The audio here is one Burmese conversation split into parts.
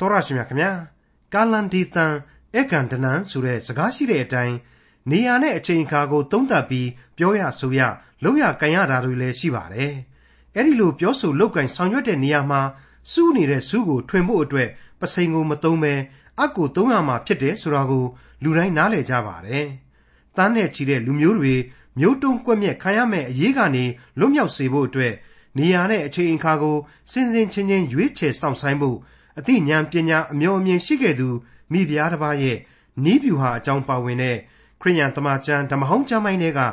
တော်ရရှိမြခင်ဗျာကာလန်ဒီတန်အကန်တနန်ဆိုတဲ့စကားရှိတဲ့အတိုင်းနေရာနဲ့အချိန်အခါကိုသုံးသပ်ပြီးပြောရဆိုရလုပ်ရကန်ရတာတွေလည်းရှိပါတယ်အဲ့ဒီလိုပြောဆိုလုပ်ကန်ဆောင်ရွက်တဲ့နေရာမှာစူးနေတဲ့စူးကိုထွင်ဖို့အတွက်ပစိန်ကိုမသုံးပဲအကိုသုံးရမှာဖြစ်တယ်ဆိုတာကိုလူတိုင်းနားလည်ကြပါတယ်တန်းနဲ့ချီတဲ့လူမျိုးတွေမျိုးတုံးကွက်မြက်ခံရမယ့်အရေးကနေလွတ်မြောက်စေဖို့အတွက်နေရာနဲ့အချိန်အခါကိုစင်စင်ချင်းချင်းရွေးချယ်စောင့်ဆိုင်ဖို့ အသိဉာဏ်ပညာအမျှော်အမြင်ရှိခဲ့သူမိဖုရားတစ်ပါးရဲ့နီးပြူဟာအကြောင်းပါဝင်တဲ့ခရိယန်တမန်ကျမ်းဓမ္မဟောင်းကျမ်းပိုင်းတွေကဣ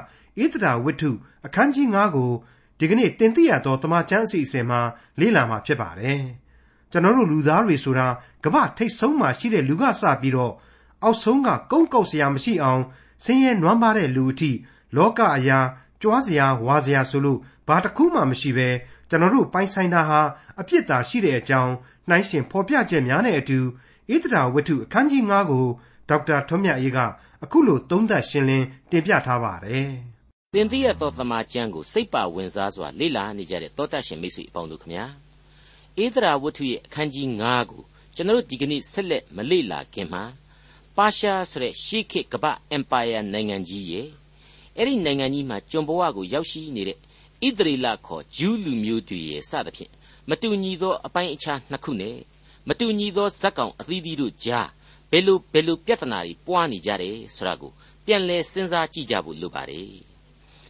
သရာဝတ္ထုအခန်းကြီး9ကိုဒီကနေ့တင်ပြရသောတမန်ကျမ်းအစီအစဉ်မှာလေ့လာမှာဖြစ်ပါတယ်။ကျွန်တော်တို့လူသားတွေဆိုတာကမ္ဘာထိတ်ဆုံးမှာရှိတဲ့လူကစပြီးတော့အောက်ဆုံးကကုန်းကုတ်စရာမရှိအောင်ဆင်းရဲနွမ်းပါတဲ့လူအထိလောကအရာကြွားစရာဝါစရာဆိုလို့ဘာတစ်ခုမှမရှိပဲ ကျွန်တော်တို့ပိုင်ဆိုင်တာဟာအပြစ်သာရှိတဲ့အကြောင်းနှိုင်းရှင်ဖော်ပြချက်များနဲ့အတူဣသရာဝတ္ထုအခန်းကြီး9ကိုဒေါက်တာထွန်းမြတ်အေးကအခုလိုသုံးသပ်ရှင်းလင်းတင်ပြထားပါတယ်။သင်သိရသောသမာကျမ်းကိုစိတ်ပါဝင်စားစွာလေ့လာနေကြတဲ့သောတတ်ရှင်မိတ်ဆွေအပေါင်းတို့ခမညာဣသရာဝတ္ထုရဲ့အခန်းကြီး9ကိုကျွန်တော်တို့ဒီကနေ့ဆက်လက်မလေ့လာခင်မှာပါရှားဆိုတဲ့ရှေးခေတ်ကမ္ဘာအင်ပါယာနိုင်ငံကြီးရဲ့အဲ့ဒီနိုင်ငံကြီးမှာကျွန်ဘဝကိုရောက်ရှိနေတဲ့ ဣသရေလခေါ်ဂျူးလူမျိုးတွေရဲ့စသဖြင့်မတူညီသောအပိုင်းအခြားနှစ်ခုနဲ့မတူညီသောဇက်ကောင်အသီးသီးတို့ကြားဘယ်လိုဘယ်လိုပြဿနာတွေပွားနေကြတယ်ဆိုတာကိုပြန်လဲစဉ်းစားကြည့်ကြဖို့လိုပါတယ်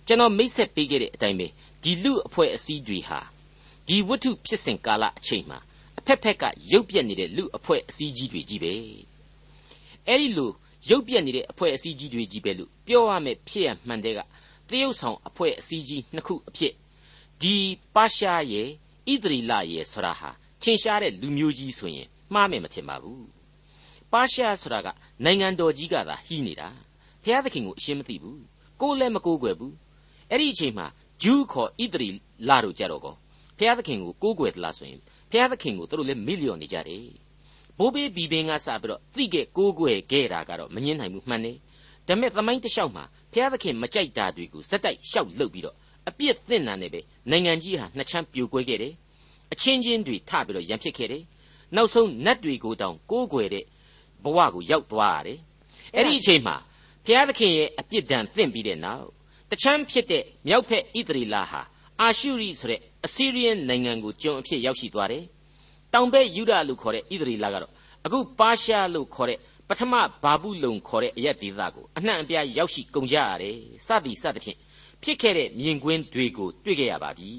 ကျွန်တော်မိတ်ဆက်ပေးခဲ့တဲ့အတိုင်းပဲဒီလူအဖွဲ့အစည်းတွေဟာဒီဝတ္ထုဖြစ်စဉ်ကာလအချိန်မှာအဖက်ဖက်ကရုပ်ပြက်နေတဲ့လူအဖွဲ့အစည်းကြီးတွေကြီးပဲအဲ့ဒီလိုရုပ်ပြက်နေတဲ့အဖွဲ့အစည်းကြီးတွေကြီးပဲလို့ပြောရမယ်ဖြစ်ရမှန်တဲ့က တရုတ်ဆောင်အဖွဲ့အစည်းကြီးနှစ်ခုအဖြစ်ဒီပါရှားရဲ့ဣသရီလရဲ့ဆိုတာဟာထင်ရှားတဲ့လူမျိုးကြီးဆိုရင်မှားမယ်မထင်ပါဘူးပါရှားဆိုတာကနိုင်ငံတော်ကြီးကသာဟီးနေတာဘုရားသခင်ကိုအရှင်းမသိဘူးကိုယ်လည်းမကိုးကွယ်ဘူးအဲ့ဒီအချိန်မှာဂျူးခေါ်ဣသရီလတို့ကြတော့ကောဘုရားသခင်ကိုကိုးကွယ်သလားဆိုရင်ဘုရားသခင်ကိုတို့လည်းမီလီယံနေကြတယ်ဘိုးဘေးဘီဘင်းကစပြီးတော့သိခဲ့ကိုးကွယ်ခဲ့တာကတော့မငင်းနိုင်ဘူးမှန်တယ်ဒါပေမဲ့သမိုင်းတစ်လျှောက်မှာ ဘုရားသခင်မကြိုက်တာတွေကိုစက်တိုက်ရှောက်လုပ်ပြီးတော့အပြစ်သင့်တာနဲ့ပဲနိုင်ငံကြီးဟာနှစ်ချမ်းပြိုကွဲခဲ့တယ်အချင်းချင်းတွေထပြီးတော့ရန်ဖြစ်ခဲ့တယ်နောက်ဆုံးနတ်တွေကိုတောင်ကိုးကွယ်တဲ့ဘဝကိုရောက်သွားရတယ်အဲ့ဒီအချိန်မှာဘုရားသခင်ရဲ့အပြစ်ဒဏ်သင့်ပြီးတဲ့နောက်တချမ်းဖြစ်တဲ့မြောက်ဖက်ဣသရေလဟာအာရှုရိဆိုတဲ့အစီရီယန်နိုင်ငံကိုကျွန်အဖြစ်ရောက်ရှိသွားတယ်တောင်ဘက်ယူဒလို့ခေါ်တဲ့ဣသရေလကတော့အခုပါရှားလို့ခေါ်တဲ့ ပထမဘာဘူးလုံခေါ်တဲ့အရက်ဒေသကိုအနှံ့အပြားရောက်ရှိကုန်ကြရတယ်စသည်စသဖြင့်ဖြစ်ခဲ့တဲ့မြင်ကွင်းတွေကိုတွေ့ခဲ့ရပါပြီ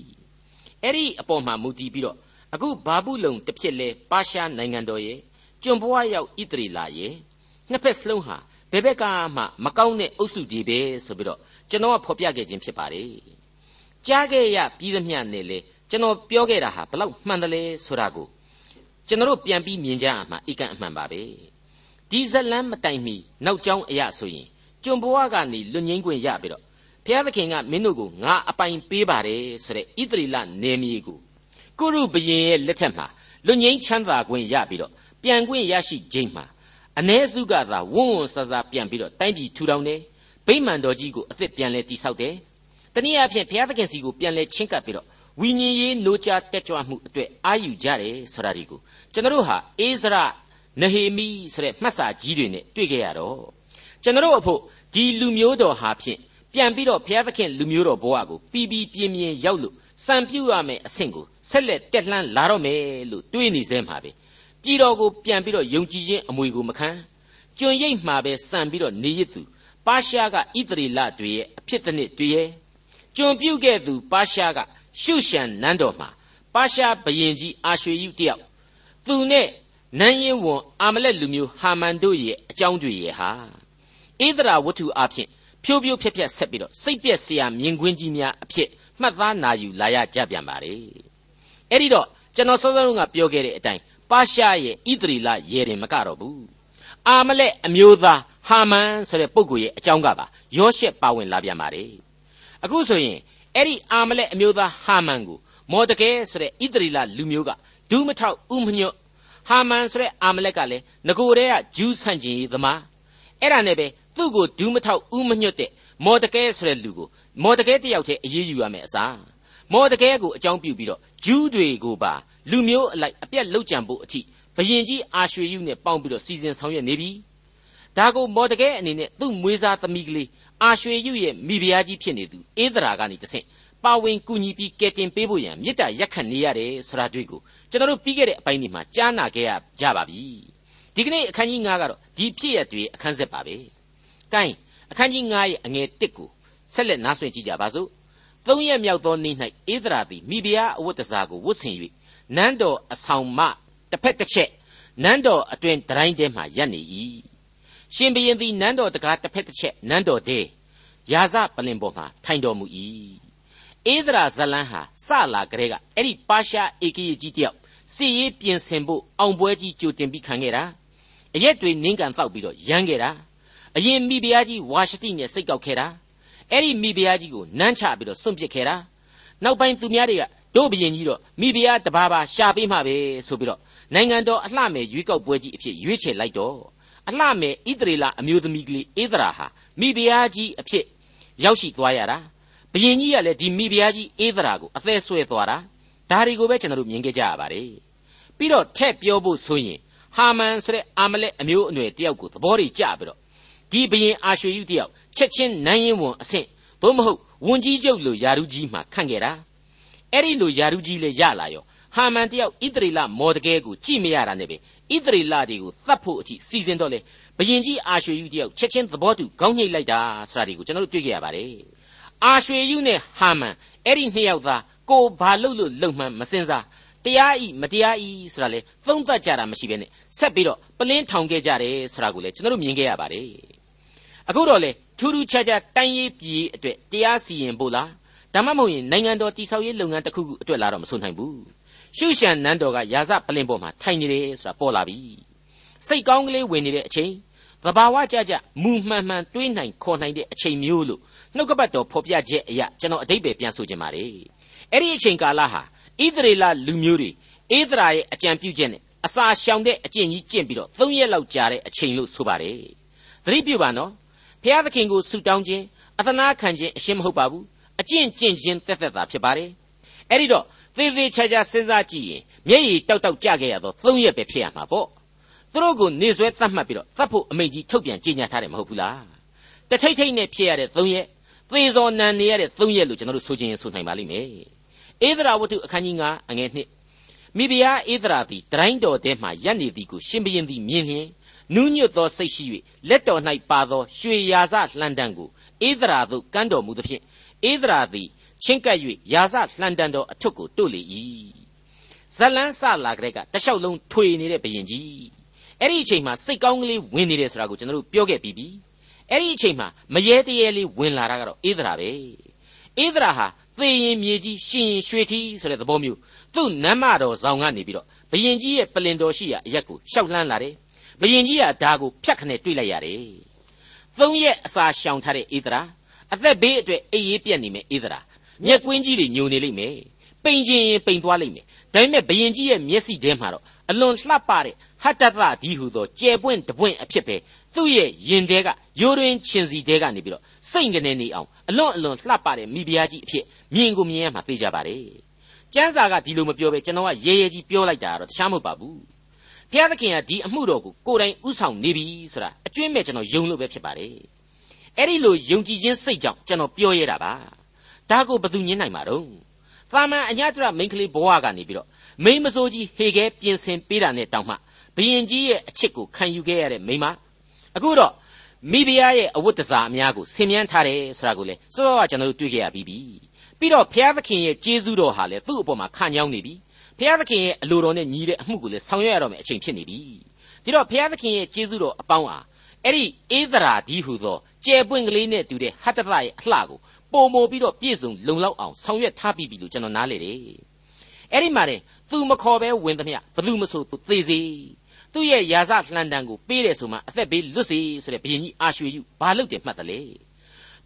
အဲ့ဒီအပေါ်မှာမူတည်ပြီးတော့အခုဘာဘူးလုံတစ်ဖြစ်လဲပါရှားနိုင်ငံတော်ရဲ့ကျွန်ဘဝရောက်ဣသရေလရဲ့နှစ်ဖက်စလုံးဟာဘယ်ဘက်ကမှမကောင်းတဲ့အုပ်စုတွေပဲဆိုပြီးတော့ကျွန်တော်ကဖော်ပြခဲ့ခြင်းဖြစ်ပါတယ်ကြားခဲ့ရပြီးသမျှနဲ့လေကျွန်တော်ပြောခဲ့တာဟာဘလောက်မှန်တယ်လဲဆိုတာကိုကျွန်တော်ပြန်ပြီးမြင်ကြအောင်မှအကန့်အမှန်ပါပဲ ဒီဇလန်းမတိုင်မီနောက်ကျောင်းအရာဆိုရင်ကျွန်ဘဝကနေလွတ်ငင်းခွင့်ရပြီးတော့ဘုရားသခင်ကမင်းတို့ကိုငါအပိုင်ပေးပါတယ်ဆိုတဲ့ဣသရေလနေမီကိုကုရုဘရင်ရဲ့လက်ထက်မှာလွတ်ငင်းချမ်းသာခွင့်ရပြီးတော့ပြန်ခွင့်ရရှိခြင်းမှာအ ਨੇ စုကသာဝုန်းဝန်းဆဆပြန်ပြီးတော့တိုင်းပြည်ထူထောင်တယ်ဗိမာန်တော်ကြီးကိုအသစ်ပြန်လဲတိဆောက်တယ်တနည်းအားဖြင့်ဘုရားသခင်စီကိုပြန်လဲချင်းကပ်ပြီးတော့ဝိညာဉ်ရေး노ကြတက်ကြွမှုအတွက်အာယူကြတယ်ဆိုတာဒီကိုကျွန်တော်တို့ဟာအေဇရ နဟေမိဆိုတဲ့မှတ်စာကြီးတွေနဲ့တွေ့ကြရတော့ကျွန်တော်တို့အဖို့ဒီလူမျိုးတော်ဟာဖြင့်ပြန်ပြီးတော့ဘုရားသခင်လူမျိုးတော်ဘဝကိုပြီးပြီးပြင်းပြင်းရောက်လို့စံပြူရမယ်အဆင့်ကိုဆက်လက်တက်လှမ်းလာတော့မယ်လို့တွေးနေစဲမှာပဲပြည်တော်ကိုပြန်ပြီးတော့ယုံကြည်ခြင်းအမွေကိုမခံကျွံရိပ်မှာပဲစံပြီးတော့နေရသူပါရှားကဣသရေလတွေရဲ့အဖြစ်တစ်နှစ်တွေရဲ့ကျွံပြုတ်ခဲ့သူပါရှားကရှုရှံနန်းတော်မှာပါရှားဘရင်ကြီးအာရွှေယုတယောက်သူနဲ့ နန်းရင်ဝန်အာမလက်လူမျိုးဟာမန်တို့ရဲ့အကြောင်းတွေရဲ့ဟာဧဒရာဝတ္ထုအဖြစ်ဖြိုးဖြိုးဖြက်ဖြက်ဆက်ပြီးတော့စိတ်ပြက်စရာမြင်ကွင်းကြီးများအဖြစ်မှတ်သားနာယူလာရကြပြန်ပါလေအဲ့ဒီတော့ကျွန်တော်စောစောကပြောခဲ့တဲ့အတိုင်းပါရှားရဲ့ဣသရီလရေရင်မကတော့ဘူးအာမလက်အမျိုးသားဟာမန်ဆိုတဲ့ပုဂ္ဂိုလ်ရဲ့အကြောင်းကပါယောရှက်ပါဝင်လာပြန်ပါလေအခုဆိုရင်အဲ့ဒီအာမလက်အမျိုးသားဟာမန်ကိုမော်တကဲဆိုတဲ့ဣသရီလလူမျိုးကဒူးမထောက်ဥမညွတ် ဟာမန်ဆိုတဲ့အာမလက်ကလည်းငကိုတည်းကဂျူးဆန့်ကျင်ရေးသမားအဲ့ဒါနဲ့ပဲသူ့ကိုဒူးမထောက်ဥမညွတ်တဲ့မော်ဒကဲဆိုတဲ့လူကိုမော်ဒကဲတယောက်တည်းအေးအေးယူရမယ်အစားမော်ဒကဲကိုအကြောင်းပြုပြီးတော့ဂျူးတွေကိုပါလူမျိုးအလိုက်အပြက်လောက်ကြံဖို့အထိဖဘယင်ကြီးအာရွှေယုနဲ့ပေါင်းပြီးတော့စီစဉ်ဆောင်ရွက်နေပြီဒါကိုမော်တကဲအနေနဲ့သူ့မွေးစားသမီးကလေးအာရွှေယုရဲ့မိဖုရားကြီးဖြစ်နေသူအေးဒရာကနေတဆင့်ပါဝင်ကူညီပြီးကယ်တင်ပေးဖို့ရန်မေတ္တာရက်ခံနေရတယ်ဆိုတာတွေ့ကို ကျွန်တော်တို့ပြီးခဲ့တဲ့အပိုင်းဒီမှာကြားနာခဲ့ရကြပါပြီဒီကနေ့အခန်းကြီး9ကတော့ဒီဖြစ်ရတွေအခန်းဆက်ပါပဲ။ကိုင်းအခန်းကြီး9ရဲ့အငယ်1ကိုဆက်လက်နားဆွင့်ကြည့်ကြပါစို့။သုံးရက်မြောက်သောနေ့၌ဧဒရာသည်မိဖုရားအဝတ်တစားကိုဝတ်ဆင်၍နန်းတော်အဆောင်မှတစ်ဖက်တစ်ချက်နန်းတော်အတွင်တိုင်းထဲမှရပ်နေ၏။ရှင်ဘရင်သည်နန်းတော်တကားတစ်ဖက်တစ်ချက်နန်းတော်ထဲရာဇပလင်ပေါ်မှထိုင်တော်မူ၏။ဧဒရာဇလန်းဟာစလာကလေးကအဲ့ဒီပါရှားဧကရေကြီးတယောက် စီရေးပြင်ဆင်ဖို့အောင်ပွဲကြီးကြိုတင်ပြီးခံခဲ့တာအရက်တွေနင်းကန်တောက်ပြီးတော့ရမ်းခဲ့တာအရင်မိဖုရားကြီးဝါရှတိနဲ့စိတ်ကောက်ခဲ့တာအဲ့ဒီမိဖုရားကြီးကိုနမ်းချပြီးတော့စွန့်ပစ်ခဲ့တာနောက်ပိုင်းသူများတွေကတို့ဘရင်ကြီးတော့မိဖုရားတပါးပါရှာပေးမှပဲဆိုပြီးတော့နိုင်ငံတော်အလှမယ်ရွေးကောက်ပွဲကြီးအဖြစ်ရွေးချယ်လိုက်တော့အလှမယ်ဣသရေလအမျိုးသမီးကလေးဧဒရာဟာမိဖုရားကြီးအဖြစ်ရောက်ရှိသွားရတာဘရင်ကြီးကလည်းဒီမိဖုရားကြီးဧဒရာကိုအသက်ဆွဲသွားတာ ဒါတွေကိုပဲကျွန်တော်တို့မြင်ခဲ့ကြရပါတယ်ပြီးတော့ထက်ပြောဖို့ဆိုရင်ဟာမန်ဆိုတဲ့အာမလက်အမျိုးအနွယ်တယောက်ကိုသဘောတွေကျပြီးတော့ဒီဘရင်အာရွှေယူတယောက်ချက်ချင်းနိုင်ရင်ဝန်အဆင့်သို့မဟုတ်ဝန်ကြီးချုပ်လိုယာရုကြီးမှခန့်ခဲ့တာအဲ့ဒီလိုယာရုကြီးလည်းရလာရောဟာမန်တယောက်ဣသရေလမော်တကဲကိုကြည့်မရတာနဲ့ပဲဣသရေလတွေကိုသတ်ဖို့အထိစီစဉ်တော့လေဘရင်ကြီးအာရွှေယူတယောက်ချက်ချင်းသဘောတူခေါင်းညှိလိုက်တာဆိုတာဒီကိုကျွန်တော်တို့တွေ့ကြရပါတယ်အာရွှေယူနဲ့ဟာမန်အဲ့ဒီနှစ်ယောက်သား ကိုဘာလို့လို့လုံမှန်မစင်စားတရားဤမတရားဤဆိုတာလေသုံးသပ်ကြတာမရှိဘဲနဲ့ဆက်ပြီးတော့ပလင်းထောင်ခဲ့ကြတယ်ဆိုတာကိုလေကျွန်တော်တို့မြင်ခဲ့ရပါတယ်အခုတော့လေထူးထူးခြားခြားတိုင်းရေးပြည်အတွက်တရားစီရင်ဖို့လားဒါမှမဟုတ်ရင်နိုင်ငံတော်တည်ဆောက်ရေးလုပ်ငန်းတစ်ခုခုအတွက်လာတော့မဆိုနိုင်ဘူးရှုရှန်နန်းတော်ကရာဇပလင်းပေါ်မှာထိုင်နေတယ်ဆိုတာပေါ်လာပြီစိတ်ကောင်းကလေးဝင်နေတဲ့အချိန်သဘာဝကြကြမူမှန်မှန်တွေးနိုင်ခေါ်နိုင်တဲ့အချိန်မျိုးလို့နှုတ်ကပတ်တော်ဖော်ပြချက်အရာကျွန်တော်အတိတ်ပဲပြန်ဆိုခြင်းပါတယ် အဲ့ဒီအချိန်ကာလဟာဣသရေလလူမျိုးတွေဧသရာရဲ့အကြံပြုချက်နဲ့အစာရှောင်တဲ့အကျင့်ကြီးကျင့်ပြီးတော့၃ရက်လောက်ကြာတဲ့အချိန်လို့ဆိုပါတယ်သတိပြုပါနော်ဘုရားသခင်ကိုဆုတောင်းခြင်းအသနာခံခြင်းအရှင်းမဟုတ်ပါဘူးအကျင့်ကျင့်ခြင်းတက်တက်တာဖြစ်ပါတယ်အဲ့ဒီတော့သေသေးချာချာစဉ်းစားကြည့်ရင်မျက်ရည်တောက်တောက်ကြခဲ့ရတော့၃ရက်ပဲဖြစ်ရမှာပေါ့သူတို့ကိုနေဆွဲတတ်မှတ်ပြီးတော့တတ်ဖို့အမိန့်ကြီးထုတ်ပြန်ကြေညာထားတယ်မဟုတ်ဘူးလားတထိတ်ထိတ်နဲ့ဖြစ်ရတဲ့၃ရက်သေစော်နံနေရတဲ့၃ရက်လို့ကျွန်တော်တို့ဆိုခြင်းဆိုနိုင်ပါလိမ့်မယ် ဧဒရာဝတ္ထုအခန်းကြီး9အငယ်1မိဖုရားဧဒရာသည်တတိုင်းတော်ထဲမှရပ်နေသည်ကိုရှင်ဘရင်သည်မြင်လျင်နူးညွတ်သောစိတ်ရှိ၍လက်တော်၌ပါသောရွှေရာဇလှံတံကိုဧဒရာသို့ကမ်းတော်မူသဖြင့်ဧဒရာသည်ချင်းကပ်၍ရာဇလှံတံတော်အထွတ်ကိုတို့လေ၏ဇလန်းစလာကြတဲ့ကတလျှောက်လုံးထွေနေတဲ့ဘရင်ကြီးအဲ့ဒီအချိန်မှာစိတ်ကောင်းကလေးဝင်နေတယ်ဆိုတာကိုကျွန်တော်တို့ပြောခဲ့ပြီးပြီအဲ့ဒီအချိန်မှာမရေတရေလေးဝင်လာတာကတော့ဧဒရာပဲဧဒရာဟာ သေရင်မြေကြီးရှင်ရင်ရွှေထီးဆိုတဲ့သဘောမျိုးသူ့နမ်းမတော်ဆောင်ကနေပြီးတော့ဘယင်ကြီးရဲ့ပလင်တော်ရှိရာအရက်ကိုရှောက်လှမ်းလာတယ်ဘယင်ကြီးကဒါကိုဖြတ်ခနဲ့တွေးလိုက်ရတယ်သုံးရက်အစာရှောင်ထားတဲ့ဧဒရာအသက်ဘေးအတွက်အေးရေးပြက်နေမယ်ဧဒရာမျက်ကွင်းကြီးတွေညိုနေလိမ့်မယ်ပိန်ခြင်းရင်ပိန်သွားလိမ့်မယ်ဒါပေမဲ့ဘယင်ကြီးရဲ့မျက်စိထဲမှာတော့အလွန်လှပတဲ့ဟတ္တသဒီဟုသောကျယ်ပွင့်တပွင့်အဖြစ်ပဲသူ့ရဲ့ရင်ထဲကရိုးရင်းချင်စီထဲကနေပြီးတော့ စိတ်ကနေနေအောင်အလွန်အလွန်လှပတဲ့မိဖုရားကြီးအဖြစ်မြင်ကိုမြင်ရမှာသိကြပါတယ်ကျမ်းစာကဒီလိုမပြောပဲကျွန်တော်ကရဲရဲကြီးပြောလိုက်တာတော့တခြားမဟုတ်ပါဘူးဘုရားသခင်ကဒီအမှုတော်ကိုကိုယ်တိုင်ဥဆောင်နေပြီဆိုတာအကျွင့်မဲ့ကျွန်တော်ယုံလို့ပဲဖြစ်ပါတယ်အဲ့ဒီလိုယုံကြည်ခြင်းစိတ်ကြောင့်ကျွန်တော်ပြောရတာပါဒါကိုဘယ်သူညင်းနိုင်မှာတော့သာမန်အညတရမိန်းကလေးဘဝကနေပြီးတော့မိန်းမစိုးကြီးဟေခဲပြင်ဆင်ပေးတာနဲ့တောင်းမှဘယင်ကြီးရဲ့အချစ်ကိုခံယူခဲ့ရတဲ့မိန်းမအခုတော့ မိဖုရားရဲ့အဝတ်တစားအများကိုဆင်မြန်းထားတယ်ဆိုတာကိုလေစောစောကကျွန်တော်တို့တွေ့ကြရပြီးပြီပြီးတော့ဘုရားသခင်ရဲ့ကျေးဇူးတော်ဟာလေသူ့အပေါ်မှာခံညောင်းနေပြီဘုရားသခင်ရဲ့အလိုတော်နဲ့ညီတဲ့အမှုကိုလေဆောင်ရွက်ရတော့မယ်အချိန်ဖြစ်နေပြီဒီတော့ဘုရားသခင်ရဲ့ကျေးဇူးတော်အပေါင်းဟာအဲ့ဒီဧဒရာဒီဟုသောကျယ်ပွင့်ကလေးနဲ့တူတဲ့ဟတ္တရရဲ့အလှကိုပုံမိုပြီးတော့ပြည့်စုံလုံလောက်အောင်ဆောင်ရွက်ထားပြီးပြီလို့ကျွန်တော်နားလေတယ်အဲ့ဒီမှာတဲ့သူမခေါ်ပဲဝင်သမျှဘသူမဆိုသူသေစေ သူ့ရဲ့ယာစလှန်တန်ကိုပေးတယ်ဆိုမှအသက်ဘေးလွတ်စေဆိုတဲ့ဘုရင်ကြီးအာရွှေယူဘာလုပ်တယ်မှတ်တယ်လေ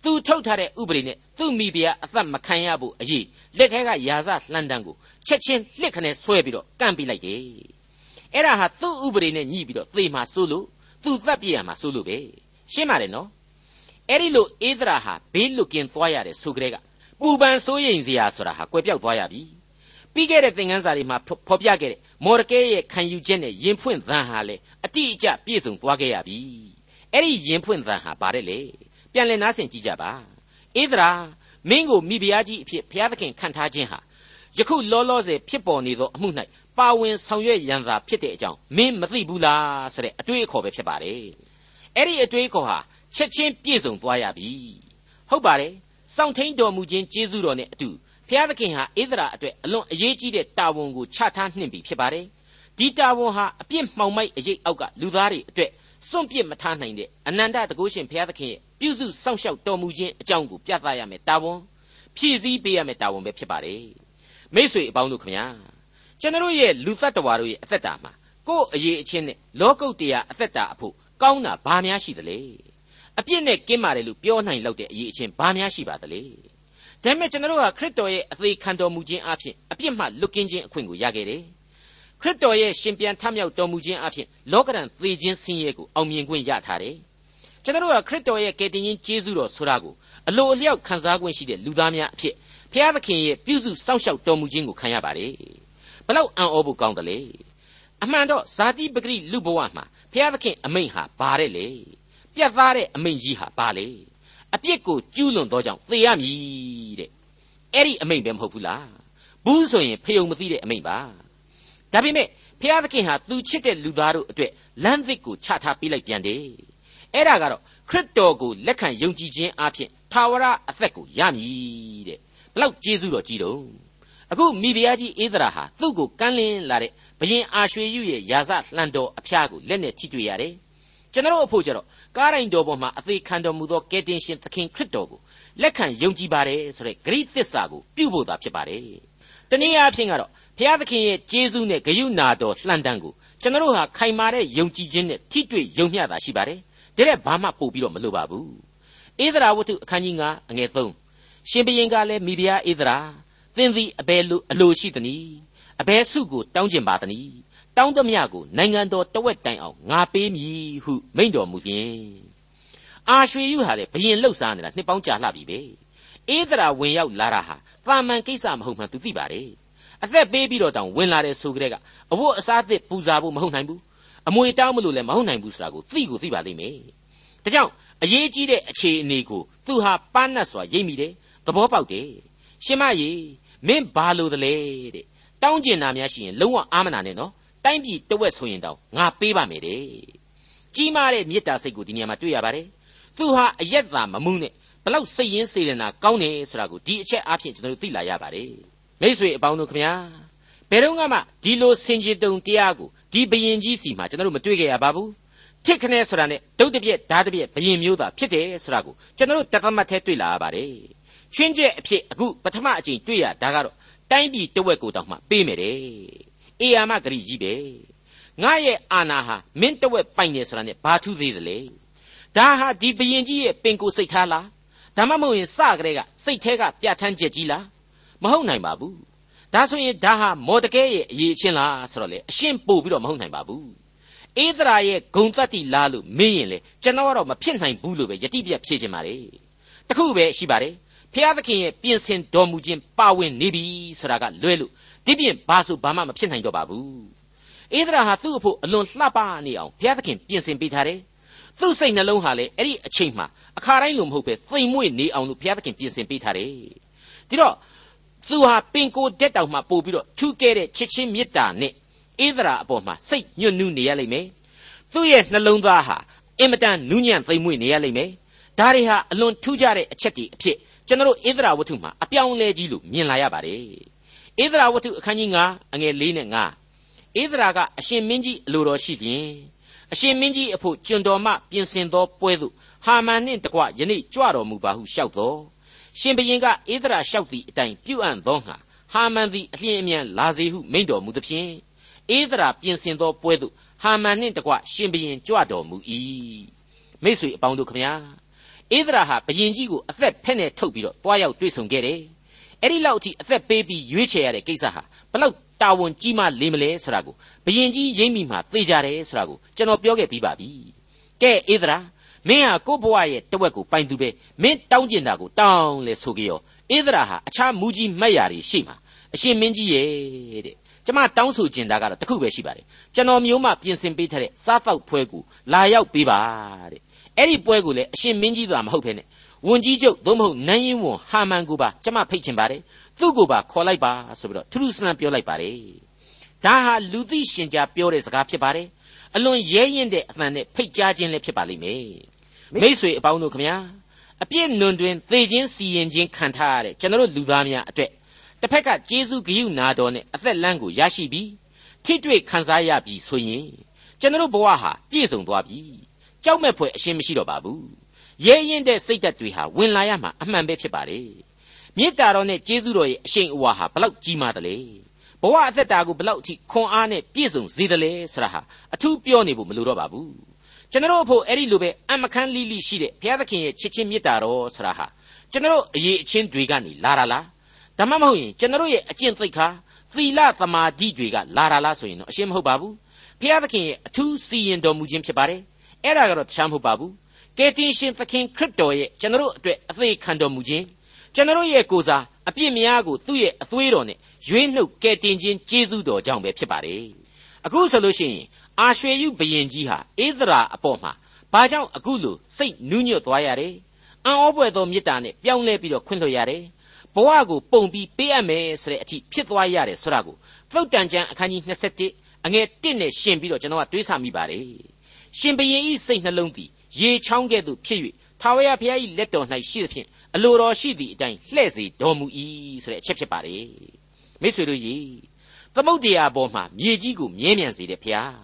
သူထုတ်ထားတဲ့ဥပဒေနဲ့သူ့မိဖုရားအသက်မခံရဘူးအရေးလက်ထဲကယာစလှန်တန်ကိုချက်ချင်းလှစ်ခနဲ့ဆွဲပြီးတော့ကန့်ပြလိုက်တယ်အဲ့ဒါဟာသူ့ဥပဒေနဲ့ညှိပြီးတော့သေမှာစိုးလို့သူ့သက်ပြရမှာစိုးလို့ပဲရှင်းပါတယ်နော်အဲ့ဒီလိုဧဒရာဟာဘေးလွတ်ကင်းသွားရတယ်ဆိုကြတဲ့ကပူပန်စိုးရိမ်စရာဆိုတာဟာကွယ်ပြောက်သွားရပြီပြီးခဲ့တဲ့သင်ခန်းစာတွေမှာဖော်ပြခဲ့တဲ့ မော်ဒကဲရဲ့ခံယူချက်နဲ့ယင်ဖွင့်သံဟာလေအတိအကျပြည့်စုံသွားခဲ့ရပြီအဲ့ဒီယင်ဖွင့်သံဟာဘာတဲ့လေပြန်လည်နားဆင်ကြည့်ကြပါဧဒရာမင်းကိုမိဖုရားကြီးအဖြစ်ဘုရားသခင်ခံထားခြင်းဟာယခုလောလောဆယ်ဖြစ်ပေါ်နေသောအမှု၌ပါဝင်ဆောင်ရွက်ရန်သာဖြစ်တဲ့အကြောင်းမင်းမသိဘူးလားဆိုတဲ့အတွေ့အခေါ်ပဲဖြစ်ပါတယ်အဲ့ဒီအတွေ့အခေါ်ဟာချက်ချင်းပြည့်စုံသွားရပြီဟုတ်ပါတယ်စောင့်ထိန်တော်မူခြင်းကျေးဇူးတော်နဲ့အတူ ဘုရားသခင်ဟာဣသရာအတွက်အလွန်အရေးကြီးတဲ့တာဝန်ကိုချထားနှင့်ပြီဖြစ်ပါတယ်ဒီတာဝန်ဟာအပြစ်မှောင်မိုက်အရေးအောက်ကလူသားတွေအတွက်စွန့်ပစ်မထားနိုင်တဲ့အနန္တတကုရှင်ဘုရားသခင်ရဲ့ပြုစုစောင့်ရှောက်တော်မူခြင်းအကြောင်းကိုပြသရမယ်တာဝန်ဖြည့်ဆည်းပေးရမယ်တာဝန်ပဲဖြစ်ပါတယ်မိษွေအပေါင်းတို့ခမညာကျွန်တော်ရဲ့လူသတ္တဝါတို့ရဲ့အသက်တာမှာကိုယ့်အရေးအချင်းနဲ့လောကုတ်တရားအသက်တာအဖို့ကောင်းတာဘာများရှိသလဲအပြစ်နဲ့ကင်းပါတယ်လို့ပြောနိုင်လောက်တဲ့အရေးအချင်းဘာများရှိပါသလဲ ဒါပေမဲ့ကျွန်တော်ကခရစ်တော်ရဲ့အသေးခံတော်မူခြင်းအဖြစ်အပြစ်မှလွတ်ကင်းခြင်းအခွင့်ကိုရခဲ့တယ်ခရစ်တော်ရဲ့ရှင်ပြန်ထမြောက်တော်မူခြင်းအဖြစ်လောကရန်သေခြင်းဆင်းရဲကိုအောင်မြင်ခွင့်ရထားတယ်ကျွန်တော်ကခရစ်တော်ရဲ့ကယ်တင်ရှင်ယေရှုတော်ဆိုတာကိုအလိုအလျောက်ခံစား권ရှိတဲ့လူသားများအဖြစ်ဖျားသခင်ရဲ့ပြုစုစောင့်ရှောက်တော်မူခြင်းကိုခံရပါတယ်ဘလောက်အံ့ဩဖို့ကောင်းတယ်လေအမှန်တော့ဇာတိပဂရိလူဘဝမှာဖျားသခင်အမိန့်ဟာဘာတဲ့လေပြတ်သားတဲ့အမိန့်ကြီးဟာဘာလေ အပြစ်ကိုကျူးလွန်သောကြောင့်သေရမည်တဲ့အဲ့ဒီအမိန့်ပဲမဟုတ်ဘူးလားဘူးဆိုရင်ဖယုံမသိတဲ့အမိန့်ပါဒါပေမဲ့ဖျားသခင်ဟာသူချစ်တဲ့လူသားတို့အတွက်လမ်းသစ်ကိုချထားပေးလိုက်ပြန်တယ်အဲ့ဒါကတော့ခရစ်တော်ကိုလက်ခံယုံကြည်ခြင်းအပြင်သာဝရအသက်ကိုရမည်တဲ့ဘလောက်ကျေးဇူးတော်ကြီးတော့အခုမိဖုရားကြီးဧဒရာဟာသူ့ကိုကမ်းလင်းလာတဲ့ဘရင်အာရွှေယုရဲ့ယာစလှန်တော်အဖျားကိုလက်နဲ့ထိတွေ့ရတယ်ကျွန်တော်အဖို့ကျတော့ ကားတိုင်းတော်ပေါ်မှာအသေးခံတော်မူသောကယ်တင်ရှင်သခင်ခရစ်တော်ကိုလက်ခံယုံကြည်ပါတယ်ဆိုတဲ့ဂရိသစ္စာကိုပြုဖို့သာဖြစ်ပါတယ်တနည်းအားဖြင့်ကတော့ဘုရားသခင်ရဲ့ကျေးဇူးနဲ့ဂရုဏာတော်လှန်တန်းကိုကျွန်တော်ဟာခိုင်မာတဲ့ယုံကြည်ခြင်းနဲ့ထိတွေ့ယုံမျှတာရှိပါတယ်ဒါနဲ့ဘာမှပို့ပြီးတော့မလိုပါဘူးဧဒရာဝတ္ထုအခန်းကြီး9အငယ်3ရှင်ဘရင်ကလည်းမိဖုရားဧဒရာသင်သည်အဘယ်လိုအလိုရှိသနည်းအဘယ်စုကိုတောင်းကျင်ပါသနည်း တောင်းသမျှကိုနိုင်ငံတော်တဝက်တိုင်အောင်ငါပေးမည်ဟုမိန့်တော်မူဖြင့်အာရွှေယုဟာလေဘရင်လှုပ်ရှားနေတာနှစ်ပေါင်းကြာလှပြီပဲဧဒရာဝင်ရောက်လာတာဟာတာမန်ကိစ္စမဟုတ်မှန်သူသိပါတယ်အသက်ပေးပြီးတော့တောင်ဝင်လာတယ်ဆိုကြတဲ့ကအဝတ်အစားအသစ်ပူဇာဖို့မဟုတ်နိုင်ဘူးအမွေတောင်းမလို့လည်းမဟုတ်နိုင်ဘူးဆိုတာကိုသိကိုသိပါလိမ့်မယ်ဒါကြောင့်အရေးကြီးတဲ့အခြေအနေကိုသူဟာပန်းနတ်စွာရိပ်မိတယ်သဘောပေါက်တယ်ရှင်မကြီးမင်းဘာလို့တလဲတဲ့တောင်းကျင်တာများရှိရင်လုံးဝအာမနာနဲ့နော် တိုင်းပြည်တဝက်ဆိုရင်တောင်ငါပေးပါမယ်တဲ့ကြီးမားတဲ့မေတ္တာစိတ်ကိုဒီနေရာမှာတွေ့ရပါတယ်သူဟာအယက်သာမမှုနဲ့ဘလောက်စိတ်ရင်းစေရနာကောင်းတယ်ဆိုတာကိုဒီအချက်အားဖြင့်ကျွန်တော်တို့သိလာရပါတယ်မိတ်ဆွေအပေါင်းတို့ခင်ဗျာဘယ်တော့မှဒီလိုစင်ကြယ်တုံတရားကိုဒီဘယင်ကြီးစီမှာကျွန်တော်တို့မတွေ့ကြရပါဘူးတစ်ခနဲ့ဆိုတာနဲ့ဒုတ်တပြက်ဓာတ်တပြက်ဘယင်မျိုးသားဖြစ်တယ်ဆိုတာကိုကျွန်တော်တို့တသမတ်ထဲတွေ့လာရပါတယ်ချွင်းချက်အဖြစ်အခုပထမအကြိမ်တွေ့ရဒါကတော့တိုင်းပြည်တဝက်ကိုတောင်မှပေးမယ်တဲ့ အေယာမဂရိကြီးပဲငါရဲ့အာနာဟာမင်းတဝက်ပိုင်နေဆိုတာနဲ့ဘာထူးသေးသလဲဒါဟာဒီဘယင်ကြီးရဲ့ပင်ကိုစိတ်ထားလားဒါမှမဟုတ်ရင်စကလေးကစိတ်แท้ကပြဋ္ဌာန်းချက်ကြီးလားမဟုတ်နိုင်ပါဘူးဒါဆိုရင်ဒါဟာမော်တကဲရဲ့အရေးချင်းလားဆိုတော့လေအရှင်းပို့ပြီးတော့မဟုတ်နိုင်ပါဘူးဧဒရာရဲ့ဂုံတတ္တိလားလို့မေးရင်လေကျွန်တော်ကတော့မဖြစ်နိုင်ဘူးလို့ပဲယတိပြတ်ဖြေချင်ပါလေတခုပဲရှိပါတယ်ဖျားသခင်ရဲ့ပြင်ဆင်တော်မူခြင်းပါဝင်နေပြီဆိုတာကလွဲလို့ ဒီပြင်ဘာဆိုဘာမှမဖြစ်နိုင်တော့ပါဘူးဧဒရာဟာသူ့အဖို့အလွန်လှပနေအောင်ဘုရားသခင်ပြင်ဆင်ပေးထားတယ်သူ့စိတ်နှလုံးဟာလေအဲ့ဒီအချိန်မှာအခါတိုင်းလိုမဟုတ်ပဲသိမ်မွေ့နေအောင်လို့ဘုရားသခင်ပြင်ဆင်ပေးထားတယ်ဒီတော့သူဟာပင်ကိုတက်တောင်မှပို့ပြီးတော့ထူးကဲတဲ့ချစ်ချင်းမေတ္တာနဲ့ဧဒရာအပေါ်မှာစိတ်ညွတ်နူးနေရလိမ့်မယ်သူ့ရဲ့နှလုံးသားဟာအင်မတန်နူးညံ့သိမ်မွေ့နေရလိမ့်မယ်ဒါတွေဟာအလွန်ထူးခြားတဲ့အချက်တွေအဖြစ်ကျွန်တော်ဧဒရာဝတ္ထုမှာအပြောင်းလဲကြီးလို့မြင်လာရပါတယ် ဧဒရာဝတ္ထုအခန်းကြီး9အငယ်၄နဲ့9ဧဒရာကအရှင်မင်းကြီးအလိုတော်ရှိလျင်အရှင်မင်းကြီးအဖို့ကျွန်တော်မှပြင်ဆင်သောပွဲသို့ဟာမန်နှင့်တကွယနေ့ကြွတော်မူပါဟုလျှောက်တော်ရှင်ဘရင်ကဧဒရာလျှောက်သည့်အတိုင်းပြုအံ့သောငါဟာမန်သည်အလျင်အမြန်လာစေဟုမိန့်တော်မူသဖြင့်ဧဒရာပြင်ဆင်သောပွဲသို့ဟာမန်နှင့်တကွရှင်ဘရင်ကြွတော်မူ၏မိတ်ဆွေအပေါင်းတို့ခမညာဧဒရာဟာဘရင်ကြီးကိုအသက်ဖက်နဲ့ထုတ်ပြီးတော့တွားရောက်တွေ့ဆုံခဲ့တယ် အဲ့ဒီလောက်အထိအသက်ပေးပြီးရွေးချယ်ရတဲ့ကိစ္စဟာဘလောက်တာဝန်ကြီးမှလေးမလဲဆိုတာကိုဘယင်ကြီးရိမ့်မိမှသိကြတယ်ဆိုတာကိုကျွန်တော်ပြောခဲ့ပြီးပါပြီကဲဧဒရာမင်းဟာကိုယ့်ဘဝရဲ့တဝက်ကိုပိုင်သူပဲမင်းတောင်းကျင်တာကိုတောင်းလေဆိုကြရောဧဒရာဟာအခြားမူကြီးမှတ်ရာတွေရှိမှာအရှင်မင်းကြီးရဲ့တဲ့ကျမတောင်းဆိုချင်တာကတော့တခုပဲရှိပါတယ်ကျွန်တော်မျိုးမှပြင်ဆင်ပေးထားတဲ့စားတောက်ဖွဲကူလာရောက်ပေးပါတဲ့အဲ့ဒီပွဲကိုလည်းအရှင်မင်းကြီးသာမဟုတ်ဖ ೇನೆ ဝန်ကြီးချုပ်သို့မဟုတ်နန်းရင်ဝန်ဟာမန်ကိုပါကျမဖိတ်ချင်ပါတယ်သူ့ကိုပါခေါ်လိုက်ပါဆိုပြီးတော့ထူးထူးဆန်းဆန်းပြောလိုက်ပါတယ်ဒါဟာလူသိရှင်ကြားပြောတဲ့စကားဖြစ်ပါတယ်အလွန်ရဲရင်တဲ့အသံနဲ့ဖိတ်ကြားခြင်းလည်းဖြစ်ပါလိမ့်မယ်မိษွေအပေါင်းတို့ခမညာအပြစ်နွန်တွင်သေခြင်းစီရင်ခြင်းခံထားရတဲ့ကျွန်တော်တို့လူသားများအတွက်တစ်ဖက်ကကျေးဇူးဂရုနာတော်နဲ့အသက်လမ်းကိုရရှိပြီးထိတွေ့ခံစားရပြီဆိုရင်ကျွန်တော်တို့ဘဝဟာပြည့်စုံသွားပြီကြောက်မဲ့ဖွယ်အရှင်းမရှိတော့ပါဘူး ရဲရင်တဲ့စိတ်ဓာတ်တွေဟာဝင်လာရမှာအမှန်ပဲဖြစ်ပါတယ်မေတ္တာတော်နဲ့ကျေးဇူးတော်ရဲ့အရှိန်အဝါဟာဘလောက်ကြီးမားတယ်လဲဘဝအသက်တာကိုဘလောက်အထိခွန်အားနဲ့ပြည့်စုံစေတယ်လဲဆိုတာဟာအထူးပြောနေဖို့မလိုတော့ပါဘူးကျွန်တော်အဖို့အဲ့ဒီလိုပဲအမခန်းလိလိရှိတဲ့ဘုရားသခင်ရဲ့ချစ်ချင်းမေတ္တာတော်ဆိုတာဟာကျွန်တော်အရေးအချင်းတွေကနေလာတာလားဒါမှမဟုတ်ရင်ကျွန်တော်ရဲ့အကျင့်သိက္ခာသီလသမာဓိတွေကလာတာလားဆိုရင်တော့အရှင်းမဟုတ်ပါဘူးဘုရားသခင်ရဲ့အထူးစီရင်တော်မူခြင်းဖြစ်ပါတယ်အဲ့ဒါကတော့တခြားမဟုတ်ပါဘူး ကယ်တင်ရှင်သခင်ခရစ်တော်ရဲ့ကျွန်တော်အတွက်အသေးခံတော်မူခြင်းကျွန်တော်ရဲ့ကိုယ်စားအပြစ်များကိုသူ့ရဲ့အသွေးတော်နဲ့ရွေးနှုတ်ကယ်တင်ခြင်းကျေးဇူးတော်ကြောင့်ပဲဖြစ်ပါတယ်အခုဆိုလို့ရှိရင်အာရွှေယုဘယင်ကြီးဟာဧသရာအပေါ်မှာဘာကြောင့်အခုလိုစိတ်နူးညွတ်သွားရတယ်အံ့ဩပွေသောမေတ္တာနဲ့ပြောင်းလဲပြီးတော့ခွင့်လွှတ်ရတယ်ဘဝကိုပုံပြီးပေးအပ်မယ်ဆိုတဲ့အထိဖြစ်သွားရတယ်ဆိုတာကိုသုတ်တန်ကျမ်းအခန်းကြီး27အငယ်1နဲ့ရှင်ပြီးတော့ကျွန်တော်ကတွေးဆမိပါတယ်ရှင်ဘရင်ဤစိတ်နှလုံးသည် ရေချောင်းကဲ့သို့ဖြစ်၍ထာဝရဘုရား၏လက်တော်၌ရှိသဖြင့်အလိုတော်ရှိသည့်အတိုင်းလှဲ့စေတော်မူ၏ဆိုတဲ့အချက်ဖြစ်ပါတယ်မိတ်ဆွေတို့ကြီးသမုတ်တရားပေါ်မှာမြေကြီးကိုမြဲမြံစေတဲ့ဘုရား